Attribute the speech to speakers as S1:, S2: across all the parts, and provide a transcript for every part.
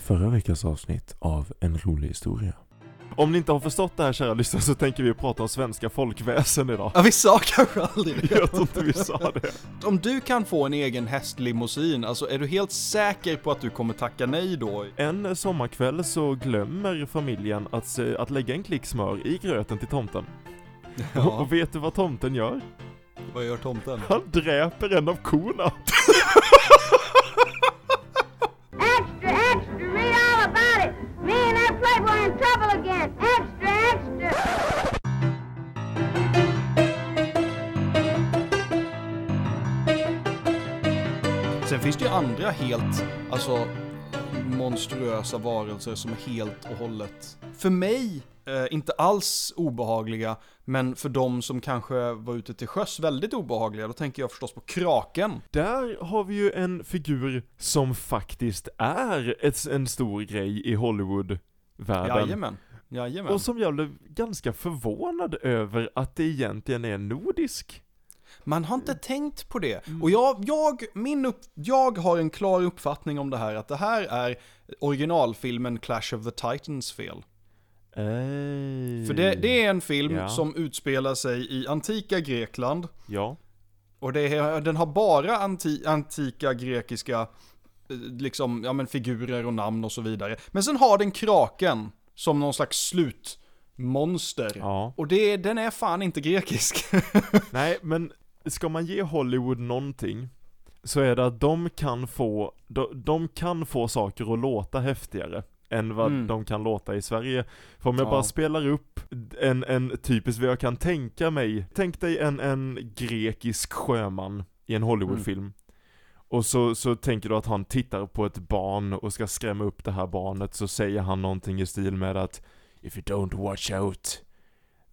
S1: förra veckans avsnitt av En rolig historia. Om ni inte har förstått det här kära lyssnare så tänker vi prata om svenska folkväsen idag.
S2: Ja, vi sa kanske aldrig det.
S1: Jag tror inte vi sa det.
S2: Om du kan få en egen hästlimousin, alltså är du helt säker på att du kommer tacka nej då?
S1: En sommarkväll så glömmer familjen att, att lägga en klick smör i gröten till tomten.
S2: Ja,
S1: Och vet du vad tomten gör?
S2: vad gör tomten?
S1: Han dräper en av korna.
S2: Sen finns det ju andra helt, alltså monstruösa varelser som är helt och hållet, för mig, eh, inte alls obehagliga, men för de som kanske var ute till sjöss väldigt obehagliga. Då tänker jag förstås på kraken.
S1: Där har vi ju en figur som faktiskt är ett, en stor grej i Hollywood-världen.
S2: Jajamän. Jajamän.
S1: Och som jag blev ganska förvånad över att det egentligen är nordisk.
S2: Man har inte tänkt på det. Och jag, jag, min upp, jag har en klar uppfattning om det här, att det här är originalfilmen Clash of the Titans fel.
S1: Ej.
S2: För det, det är en film
S1: Ja.
S2: som utspelar sig i antika Grekland.
S1: Ja.
S2: Och det är, den har bara anti, antika grekiska eh, liksom, ja men figurer och namn och så vidare. Men sen har den kraken som någon slags slutmonster.
S1: Ja.
S2: Och det, den är fan inte grekisk.
S1: Nej, men ska man ge Hollywood någonting så är det att de kan få, de, de kan få saker att låta häftigare än vad
S2: Mm.
S1: de kan låta i Sverige. För om jag
S2: Ja.
S1: bara spelar upp en, en typisk, vad jag kan tänka mig, tänk dig en, en grekisk sjöman i en Hollywoodfilm. Och så, så tänker du att han tittar på ett barn och ska skrämma upp det här barnet så säger han någonting i stil med att If you don't watch out,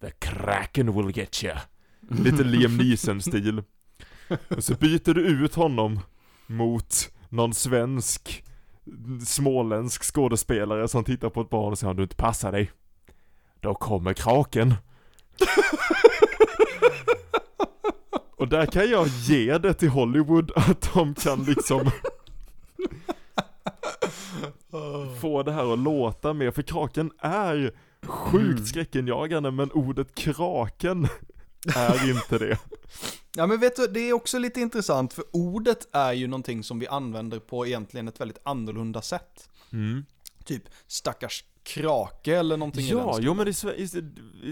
S1: the kraken will get you. Lite Liam Neeson-stil. Och så byter du ut honom mot någon svensk, småländsk skådespelare som tittar på ett barn och säger om du inte passar dig, då kommer kraken. Och där kan jag ge det till Hollywood att de kan liksom få det här att låta mer, för kraken är sjukt skräckinjagande men ordet kraken är inte det.
S2: Ja men vet du, det är också lite intressant för ordet är ju någonting som vi använder på egentligen ett väldigt annorlunda sätt.
S1: Mm.
S2: Typ stackars krake eller någonting i den
S1: Ja, jo men det,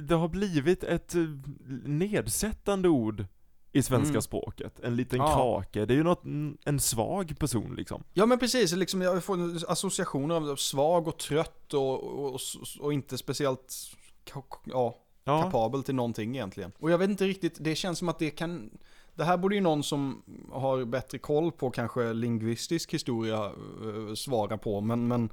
S1: det har blivit ett eh, nedsättande ord i svenska
S2: Mm.
S1: språket. En liten
S2: Ja.
S1: krake, det är ju något, en svag person liksom.
S2: Ja men precis, liksom jag får associationer av svag och trött och, och, och, och inte speciellt ja,
S1: Ja,
S2: kapabel till någonting egentligen. Och jag vet inte riktigt, det känns som att det kan det här borde ju någon som har bättre koll på kanske lingvistisk historia eh, svara på, men, men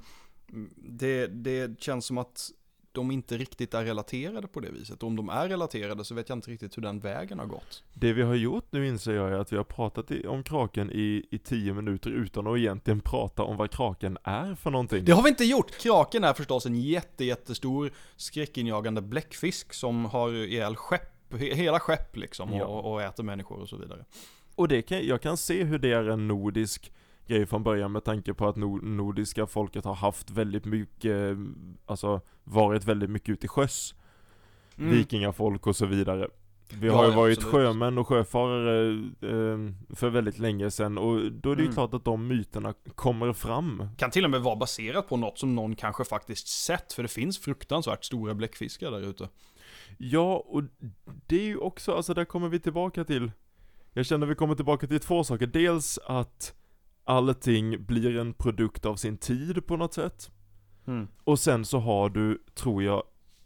S2: det, det känns som att de inte riktigt är relaterade på det viset. Och om de är relaterade så vet jag inte riktigt hur den vägen har gått.
S1: det vi har gjort nu inser jag är att vi har pratat i, om kraken i, i tio minuter utan att egentligen prata om vad kraken är för någonting.
S2: Det har vi inte gjort! Kraken är förstås en jätte, jättestor skräckinjagande bläckfisk som har ihjäl skepp, he- hela skepp liksom
S1: Ja.
S2: och, och äter människor och så vidare.
S1: Och det kan, jag kan se hur det är en nordisk grej från början med tanke på att nor, nordiska folket har haft väldigt mycket, alltså varit väldigt mycket ute i sjöss. vikingafolk och så vidare. Vi
S2: Ja,
S1: har ju
S2: ja,
S1: varit
S2: absolut.
S1: sjömän och sjöfarare eh, för väldigt länge sedan och då är det ju
S2: Mm.
S1: klart att de myterna kommer fram.
S2: Kan till och med vara baserat på något som någon kanske faktiskt sett, för det finns fruktansvärt stora bläckfiskar där ute.
S1: Ja, och det är ju också, alltså där kommer vi tillbaka till, jag känner vi kommer tillbaka till två saker. Dels att allting blir en produkt av sin tid på något sätt. Och sen så har du, tror jag,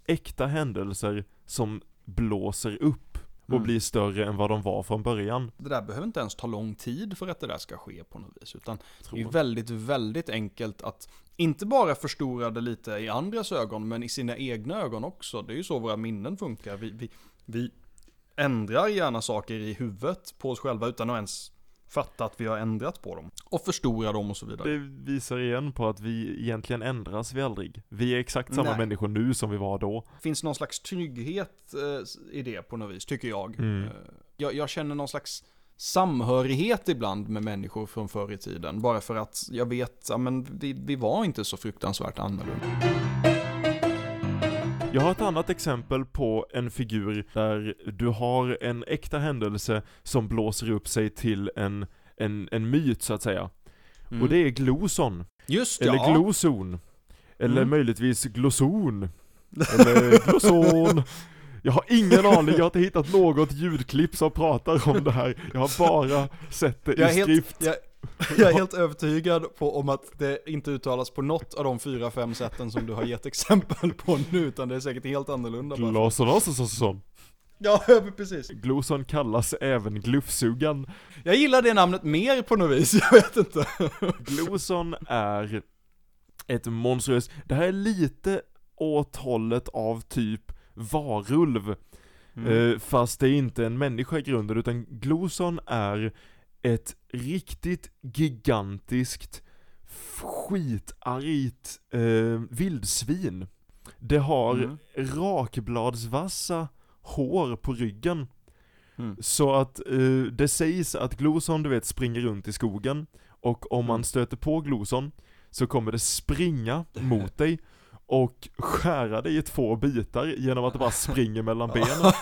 S1: äkta händelser som blåser upp och
S2: Mm.
S1: blir större än vad de var från början.
S2: Det där behöver inte ens ta lång tid för att det där ska ske på något vis, utan det är väldigt, väldigt enkelt att inte bara förstora det lite i andras ögon, men i sina egna ögon också. Det är ju så våra minnen funkar. Vi, vi, vi ändrar gärna saker i huvudet på oss själva utan att ens fatta att vi har ändrat på dem. Och förstora dem och så vidare.
S1: Det visar igen på att vi egentligen ändras vi aldrig. Vi är exakt samma
S2: Nej.
S1: människor nu som vi var då.
S2: finns någon slags trygghet eh, i det på något vis, tycker jag.
S1: Mm.
S2: Eh, jag. Jag känner någon slags samhörighet ibland med människor från förr i tiden. Bara för att jag vet, ja men vi, vi var inte så fruktansvärt annorlunda.
S1: Jag har ett annat exempel på en figur där du har en äkta händelse som blåser upp sig till en, en, en myt så att säga.
S2: Mm.
S1: Och det är Gloson.
S2: Just
S1: Eller
S2: ja.
S1: Glozon. Eller
S2: Mm.
S1: möjligtvis Glozon. Eller Glozon. Jag har ingen aning, jag har inte hittat något ljudklipp som pratar om det här. Jag har bara sett det
S2: Jag
S1: i
S2: helt,
S1: skrift.
S2: jag, jag är helt övertygad på om att det inte uttalas på något av de fyra, fem sätten som du har gett exempel på nu, utan det är säkert helt annorlunda.
S1: Assesson.
S2: Ja, precis.
S1: Gloson kallas även Glufsugan.
S2: Jag gillar det namnet mer på något vis, jag vet inte.
S1: Gloson är ett monstruöst, det här är lite åt hållet av typ varulv.
S2: Mm.
S1: Eh, fast det är inte en människa i grunden, utan Gloson är ett riktigt gigantiskt skitargt eh, vildsvin. Det har
S2: Mm.
S1: rakbladsvassa hår på ryggen.
S2: Mm.
S1: Så att eh, det sägs att Gloson du vet springer runt i skogen och om man
S2: Mm.
S1: stöter på Gloson så kommer det springa mot dig och skära dig i två bitar genom att det bara springer mellan benen.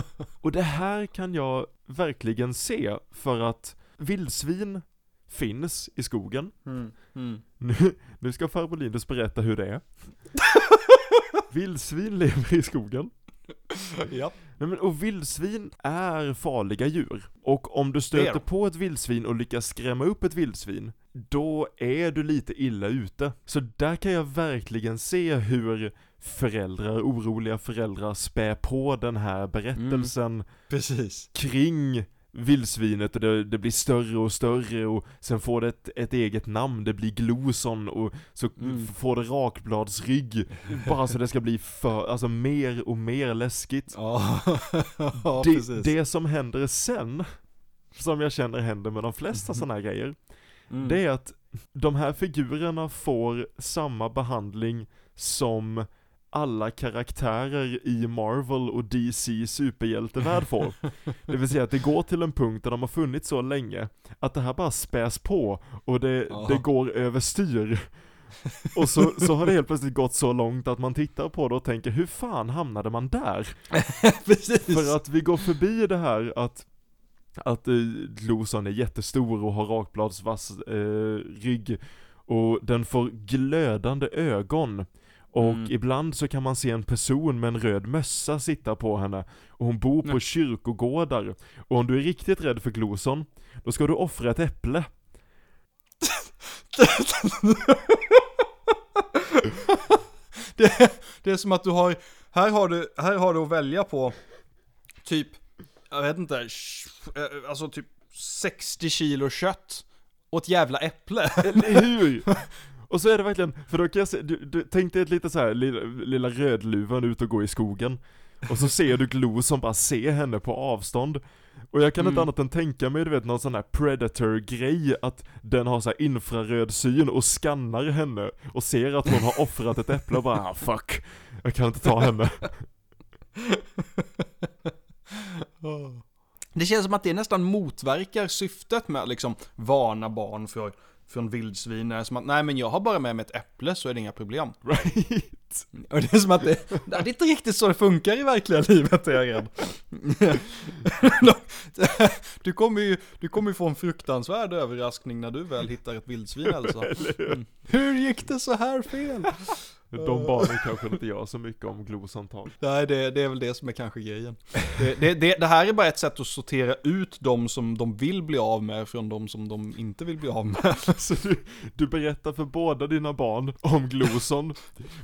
S1: Och det här kan jag verkligen se för att vildsvin finns i skogen.
S2: Mm. Mm.
S1: Nu, nu ska farbror Linus berätta hur det är. Vildsvin lever i skogen.
S2: Ja.
S1: Nej, men, och vildsvin är farliga djur. Och om du stöter på ett vildsvin och lyckas skrämma upp ett vildsvin, då är du lite illa ute. Så där kan jag verkligen se hur föräldrar, oroliga föräldrar spär på den här berättelsen
S2: Precis.
S1: kring vildsvinet och det, det blir större och större och sen får det ett, ett eget namn, det blir Gloson och så
S2: Mm.
S1: får det rakbladsrygg bara så det ska bli för, alltså mer och mer läskigt.
S2: Ja, ja
S1: det,
S2: precis.
S1: det som händer sen, som jag känner händer med de flesta sådana här grejer,
S2: Mm.
S1: det är att de här figurerna får samma behandling som alla karaktärer i Marvel och DC superhjältevärld får. Det vill säga att det går till en punkt där de har funnits så länge, att det här bara späs på och det,
S2: Ja.
S1: det går överstyr. Och så, så har det helt plötsligt gått så långt att man tittar på det och tänker, hur fan hamnade man där?
S2: precis.
S1: För att vi går förbi det här att att eh, Gloson är jättestor och har rakbladsvass eh, rygg och den får glödande ögon och
S2: Mm.
S1: ibland så kan man se en person med en röd mössa sitta på henne och hon bor på
S2: Nej.
S1: kyrkogårdar och om du är riktigt rädd för Gloson då ska du offra ett äpple
S2: det, det är som att du har, här har du, här har du att välja på typ, jag vet inte, eh, alltså typ 60 kilo kött och ett jävla äpple.
S1: Eller hur? Och så är det verkligen, för då kan jag se, du, du tänk dig ett lite så här lilla, lilla rödluvan ut och gå i skogen. Och så ser du Glo som bara ser henne på avstånd. Och jag kan inte
S2: Mm.
S1: annat än tänka mig, du vet någon sån här predator-grej Att den har så här infraröd syn och skannar henne Och ser att hon har offrat ett äpple och bara ah, fuck Jag kan inte ta henne.
S2: Det känns som att det nästan motverkar syftet med att liksom varna barn för, från vildsvin. Det är som att, nej men jag har bara med mig ett äpple så är det inga problem.
S1: Right?
S2: Och det är som att det, det är inte riktigt så det funkar i verkliga livet är jag rädd. Du kommer ju, du kommer ju få en fruktansvärd överraskning när du väl hittar ett vildsvin Elsa. Mm. Hur gick det så här fel?
S1: De barnen kanske inte gör så mycket om Glosantal
S2: Nej, det, det är väl det som är kanske grejen. Det, det, det, det här är bara ett sätt att sortera ut de som de vill bli av med från de som de inte vill bli av med.
S1: Så du, du berättar för båda dina barn om Gloson,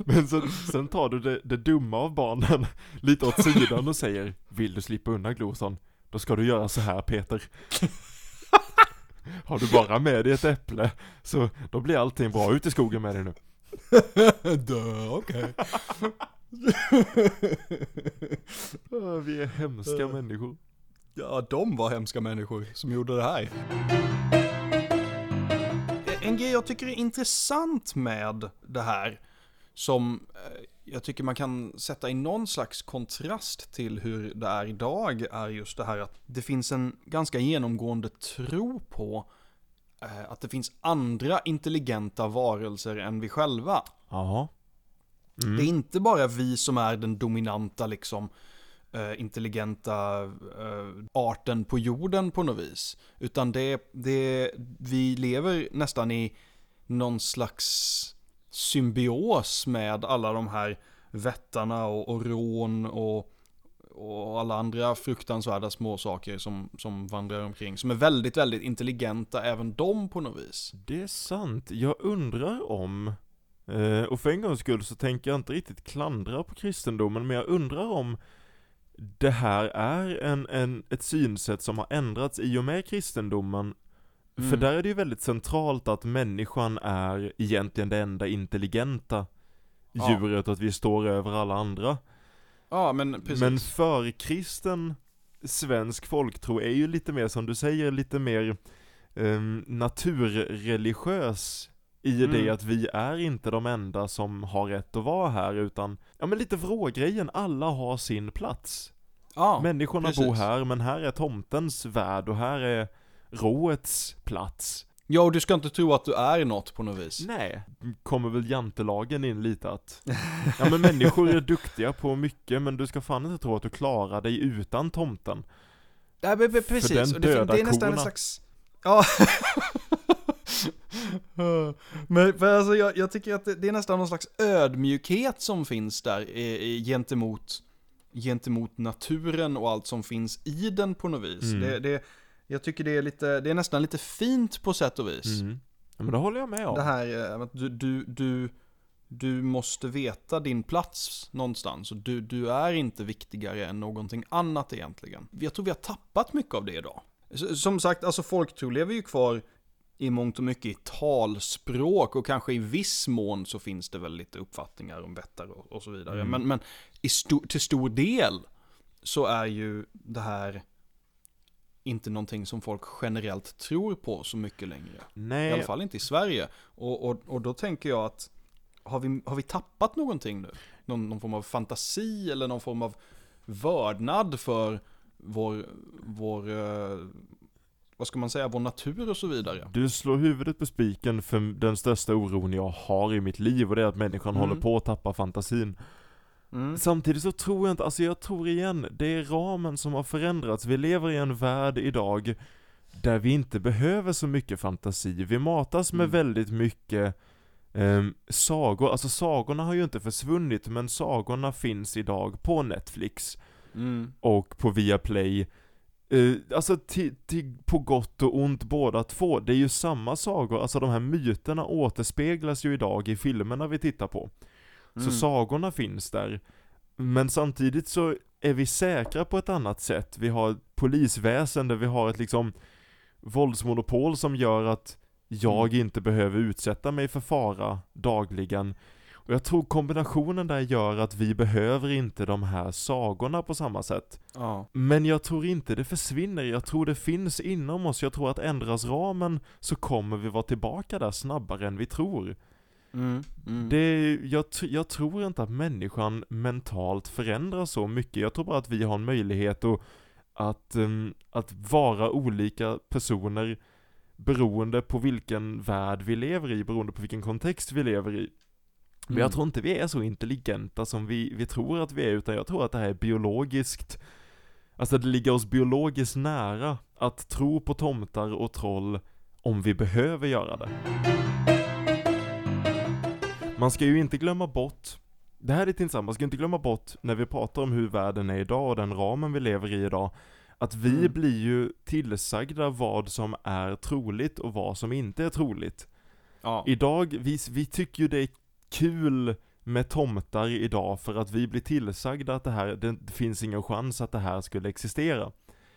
S1: men sen, sen tar du det, det dumma av barnen lite åt sidan och säger Vill du slippa undan Gloson? Då ska du göra så här Peter. Har du bara med dig ett äpple, så då blir allting bra. Ut i skogen med dig nu.
S2: Dö, okej.
S1: Vi är hemska
S2: Uh.
S1: människor.
S2: Ja, de var hemska människor som gjorde det här. En grej jag tycker är intressant med det här, som eh, jag tycker man kan sätta i någon slags kontrast till hur det är idag är just det här att det finns en ganska genomgående tro på eh, att det finns andra intelligenta varelser än vi själva.
S1: Mm.
S2: Det är inte bara vi som är den dominanta liksom eh, intelligenta arten på jorden på något vis. Utan det, det, vi lever nästan i någon slags symbios med alla de här vättarna och, och rån och, och alla andra fruktansvärda små saker som, som vandrar omkring. Som är väldigt, väldigt intelligenta även de på något vis.
S1: Det är sant. Jag undrar om, eh, och för en gångs skull så tänker jag inte riktigt klandra på kristendomen, men jag undrar om det här är en, en, ett synsätt som har ändrats i och med kristendomen. För
S2: Mm.
S1: där är det ju väldigt centralt att människan är egentligen det enda intelligenta djuret och att vi står över alla andra.
S2: Ja, men precis.
S1: Men för kristen svensk folktro är ju lite mer som du säger, lite mer um, naturreligiös i
S2: Mm.
S1: det att vi är inte de enda som har rätt att vara här utan, ja men lite vrågrejen, alla har sin plats.
S2: ja,
S1: Människorna
S2: precis.
S1: bor här, men här är tomtens värld och här är råets plats.
S2: Ja, och du ska inte tro att du är något på något vis.
S1: Nej, kommer väl jantelagen in lite att Ja men människor är duktiga på mycket men du ska fan inte tro att du klarar dig utan tomten
S2: Ja, men, men precis.
S1: den
S2: och det,
S1: döda
S2: det är nästan en
S1: korna.
S2: slags... Ja. men för alltså, jag, jag tycker att det, det är nästan någon slags ödmjukhet som finns där i, gentemot, gentemot naturen och allt som finns i den på något vis.
S1: Mm.
S2: Det, det, jag tycker det är, lite, det är nästan lite fint på sätt och vis.
S1: mm. Ja men det håller jag med om
S2: Det här eh, att du, du, du, du måste veta din plats någonstans och du, du är inte viktigare än någonting annat egentligen. Jag tror vi har tappat mycket av det idag. Som sagt, alltså folktro lever ju kvar i mångt och mycket i talspråk och kanske i viss mån så finns det väl lite uppfattningar om vättar och, och så vidare.
S1: Mm.
S2: Men, men sto- till stor del så är ju det här inte någonting som folk generellt tror på så mycket längre. I
S1: Nej,
S2: alla fall inte i Sverige. Och, och, och då tänker jag att har vi, har vi tappat någonting nu? Någon, någon form av fantasi eller någon form av vördnad för vår, vår eh, vad ska man säga, vår natur och så vidare.
S1: du slår huvudet på spiken för den största oron jag har i mitt liv och det är att människan
S2: Mm.
S1: håller på att tappa fantasin
S2: Mm.
S1: Samtidigt så tror jag inte, alltså jag tror igen, det är ramen som har förändrats. Vi lever i en värld idag där vi inte behöver så mycket fantasi. Vi matas med
S2: Mm.
S1: väldigt mycket ehm, sagor, alltså sagorna har ju inte försvunnit men sagorna finns idag på Netflix
S2: Mm.
S1: och på Viaplay. Uh, alltså ti- ti- på gott och ont båda två, det är ju samma sagor, alltså de här myterna återspeglas ju idag i filmerna vi tittar på. Så
S2: Mm.
S1: sagorna finns där. Men samtidigt så är vi säkra på ett annat sätt. Vi har ett polisväsende, vi har ett liksom våldsmonopol som gör att jag
S2: Mm.
S1: inte behöver utsätta mig för fara dagligen. Och jag tror kombinationen där gör att vi behöver inte de här sagorna på samma sätt.
S2: Ja.
S1: Men jag tror inte det försvinner, jag tror det finns inom oss, jag tror att ändras ramen så kommer vi vara tillbaka där snabbare än vi tror.
S2: Mm. Mm.
S1: Det, jag, jag tror inte att människan mentalt förändras så mycket, jag tror bara att vi har en möjlighet att, att, ehm, att vara olika personer beroende på vilken värld vi lever i, beroende på vilken kontext vi lever i. Men
S2: Mm.
S1: jag tror inte vi är så intelligenta som vi, vi tror att vi är, utan jag tror att det här är biologiskt Alltså det ligger oss biologiskt nära att tro på tomtar och troll om vi behöver göra det. Man ska ju inte glömma bort Det här är lite intressant, man ska inte glömma bort när vi pratar om hur världen är idag och den ramen vi lever i idag Att vi
S2: Mm.
S1: blir ju tillsagda vad som är troligt och vad som inte är troligt
S2: Ja.
S1: Idag, vi, vi tycker ju det är kul med tomtar idag för att vi blir tillsagda att det här, det finns ingen chans att det här skulle existera.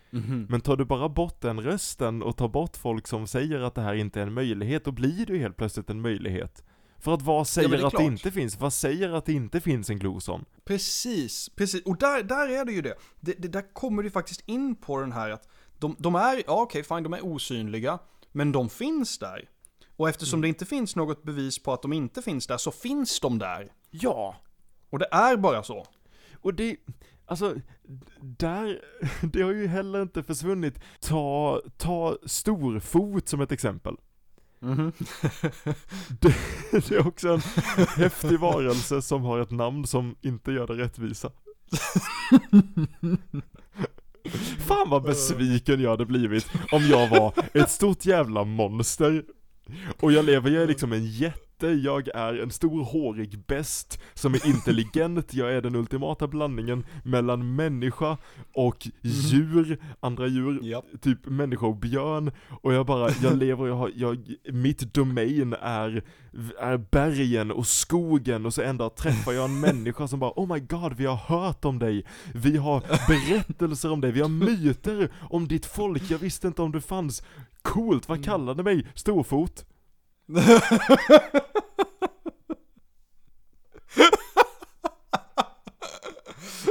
S2: Mhm.
S1: Men tar du bara bort den rösten och tar bort folk som säger att det här inte är en möjlighet, då blir det ju helt plötsligt en möjlighet. För att vad säger
S2: det är
S1: att det
S2: klart.
S1: inte finns? Vad säger att det inte finns en gloson?
S2: Precis, precis. Och där, där är det ju det. det, det där kommer du faktiskt in på den här att de, de är, ja okej fine, de är osynliga, men de finns där. Och eftersom det inte finns något bevis på att de inte finns där så finns de där.
S1: Ja,
S2: Och det är bara så.
S1: och det, alltså, där, det har ju heller inte försvunnit. Ta, ta storfot som ett exempel.
S2: Mhm.
S1: Det, det är också en häftig varelse som har ett namn som inte gör det rättvisa. Fan vad besviken jag hade blivit om jag var ett stort jävla monster. Och jag lever, jag är liksom en jätte, jag är en stor hårig bäst som är intelligent, jag är den ultimata blandningen mellan människa och djur, andra djur,
S2: Japp.
S1: typ människa och björn. Och jag bara, jag lever, jag har, jag, mitt domain är, är bergen och skogen och så en dag träffar jag en människa som bara Oh my god, vi har hört om dig, vi har berättelser om dig, vi har myter om ditt folk, jag visste inte om du fanns. Coolt, vad kallade mig? Storfot?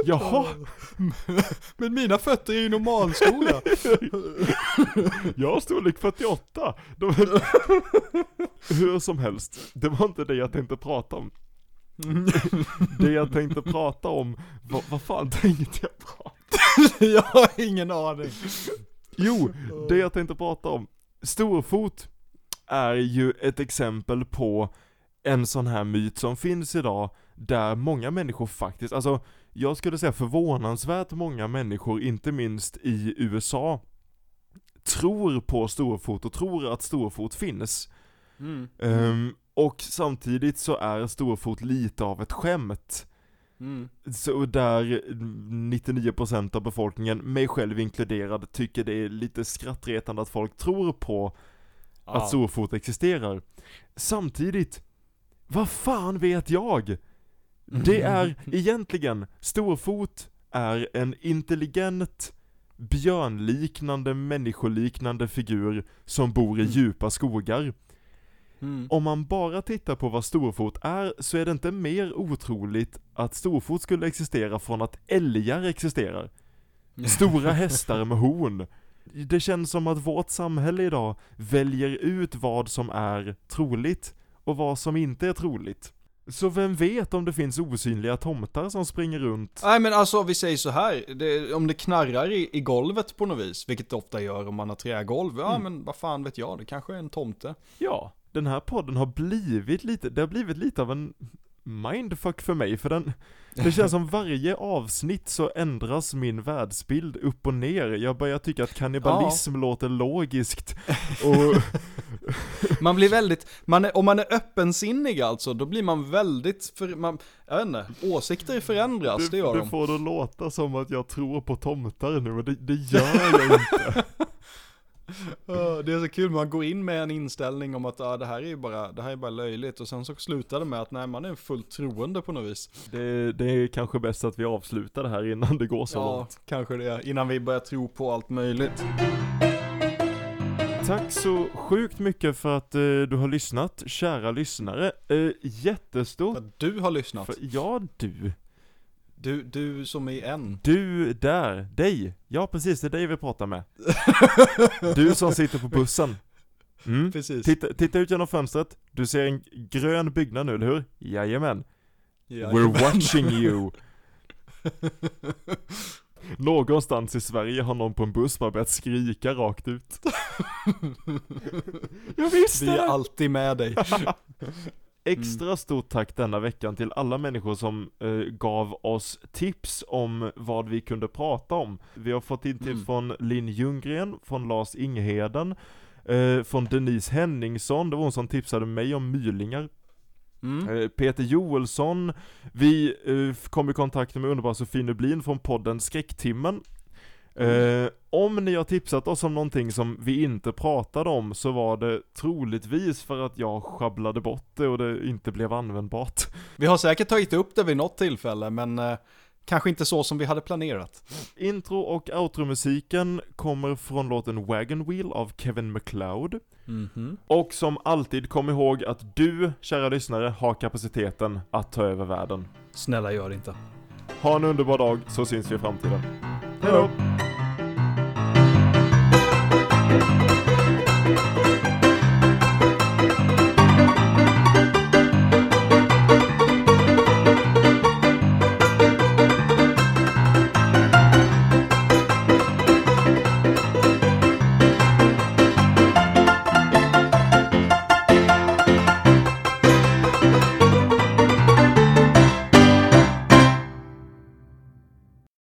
S1: Jaha,
S2: Men mina fötter är ju normalstora.
S1: jag har storlek 48. De, hur som helst, det var inte det jag tänkte prata om. Det jag tänkte prata om, vad, vad fan tänkte jag prata
S2: jag har ingen aning.
S1: Jo, det jag tänkte prata om. Storfot är ju ett exempel på en sån här myt som finns idag, där många människor faktiskt, alltså jag skulle säga förvånansvärt många människor, inte minst i USA, tror på storfot och tror att storfot finns.
S2: Mm.
S1: Ehm, och samtidigt så är storfot lite av ett skämt.
S2: Mm.
S1: Så där 99% av befolkningen, mig själv inkluderad, tycker det är lite skrattretande att folk tror på att storfot existerar. Samtidigt, vad fan vet jag? Det är egentligen, storfot är en intelligent, björnliknande, människoliknande figur som bor i djupa skogar.
S2: Mm.
S1: Om man bara tittar på vad storfot är så är det inte mer otroligt att storfot skulle existera från att älgar existerar. Stora hästar med horn. Det känns som att vårt samhälle idag väljer ut vad som är troligt och vad som inte är troligt. Så vem vet om det finns osynliga tomtar som springer runt?
S2: Nej men alltså vi säger så här, det, om det knarrar i, i golvet på något vis, vilket det ofta gör om man har trägolv, ja
S1: Mm.
S2: men vad fan vet jag, det kanske är en tomte.
S1: Ja, den här podden har blivit lite, det har blivit lite av en mindfuck för mig, för den, det känns som varje avsnitt så ändras min världsbild upp och ner. Jag börjar tycka att kannibalism låter logiskt, och
S2: Man blir väldigt, man är, om man är öppensinnig alltså, då blir man väldigt, för, man, jag vet inte, åsikter förändras, det
S1: du,
S2: gör
S1: du
S2: de.
S1: får det låta som att jag tror på tomtar nu, och det, det gör jag inte.
S2: Ja, Det är så kul, man går in med en inställning om att ah, det här är ju bara, det här är bara löjligt och sen så slutar det med att nej, man är fullt troende på något vis.
S1: Det, det är kanske bäst att vi avslutar det här innan det går så
S2: ja,
S1: långt.
S2: kanske det, innan vi börjar tro på allt möjligt.
S1: Tack så sjukt mycket för att eh, du har lyssnat, kära lyssnare. Eh, jättestort
S2: För du har lyssnat.
S1: för, ja du.
S2: Du, du som är en.
S1: Du där, dig. Ja precis, det är dig vi pratar med. Du som sitter på bussen. Mm.
S2: Precis.
S1: Titta, titta ut genom fönstret, du ser en grön byggnad nu, eller hur? Jajamän.
S2: Ja,
S1: We're watching you. Någonstans i Sverige har någon på en buss bara börjat skrika rakt ut. Jag visste
S2: Vi är
S1: det!
S2: alltid med dig.
S1: Extra stort tack denna veckan till alla människor som eh, gav oss tips om vad vi kunde prata om. Vi har fått in tips
S2: Mm.
S1: från Linn Ljunggren, från Lars Ingheden, eh, från Denise Henningsson, det var hon som tipsade mig om mylingar.
S2: Mm.
S1: Eh, Peter Joelsson, vi eh, kom i kontakt med underbara Sofie Nublin från podden Skräcktimmen. Eh, om ni har tipsat oss om någonting som vi inte pratade om så var det troligtvis för att jag sjabblade bort det och det inte blev användbart.
S2: Vi har säkert tagit upp det vid något tillfälle, men eh, kanske inte så som vi hade planerat.
S1: Intro och outromusiken kommer från låten Wagon Wheel av Kevin MacLeod.
S2: Mhm.
S1: Och som alltid, kom ihåg att du, kära lyssnare, har kapaciteten att ta över världen.
S2: Snälla gör det inte.
S1: Ha en underbar dag, så syns vi i framtiden.
S2: Hello.